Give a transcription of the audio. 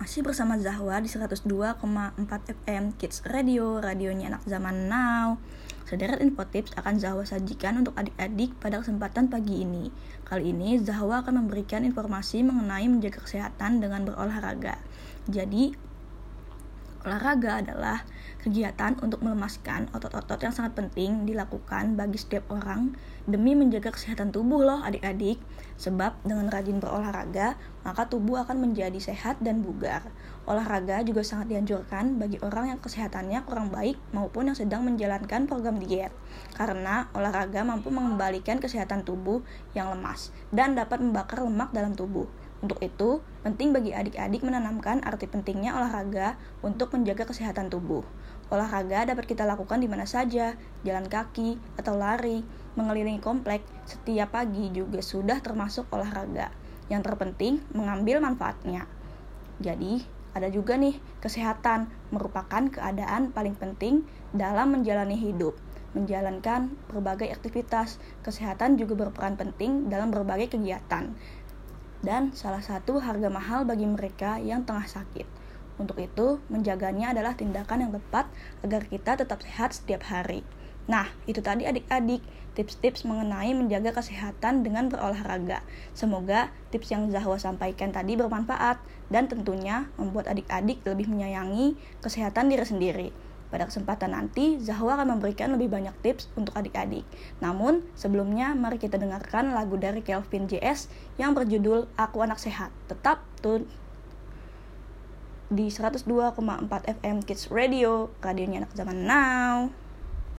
Masih bersama Zahwa di 102,4 FM Kids Radio, radionya anak zaman now. Sederet info tips akan Zahwa sajikan untuk adik-adik pada kesempatan pagi ini. Kali ini Zahwa akan memberikan informasi mengenai menjaga kesehatan dengan berolahraga. Jadi, olahraga adalah kegiatan untuk melemaskan otot-otot yang sangat penting dilakukan bagi setiap orang demi menjaga kesehatan tubuh loh adik-adik. Sebab dengan rajin berolahraga, maka tubuh akan menjadi sehat dan bugar. Olahraga juga sangat dianjurkan bagi orang yang kesehatannya kurang baik maupun yang sedang menjalankan program diet. Karena olahraga mampu mengembalikan kesehatan tubuh yang lemas dan dapat membakar lemak dalam tubuh. Untuk itu, penting bagi adik-adik menanamkan arti pentingnya olahraga untuk menjaga kesehatan tubuh. Olahraga dapat kita lakukan di mana saja, jalan kaki atau lari, mengelilingi komplek setiap pagi juga sudah termasuk olahraga. Yang terpenting, mengambil manfaatnya. Jadi, ada juga nih, kesehatan merupakan keadaan paling penting dalam menjalani hidup menjalankan berbagai aktivitas. Kesehatan juga berperan penting dalam berbagai kegiatan dan salah satu harga mahal bagi mereka yang tengah sakit. Untuk itu, menjaganya adalah tindakan yang tepat agar kita tetap sehat setiap hari. Nah, itu tadi adik-adik, tips-tips mengenai menjaga kesehatan dengan berolahraga. Semoga tips yang Zahwa sampaikan tadi bermanfaat dan tentunya membuat adik-adik lebih menyayangi kesehatan diri sendiri. Pada kesempatan nanti, Zahwa akan memberikan lebih banyak tips untuk adik-adik. Namun, sebelumnya mari kita dengarkan lagu dari Kelvin JS yang berjudul Aku Anak Sehat. Tetap tune di 102,4 FM Kids Radio, radionya anak zaman now.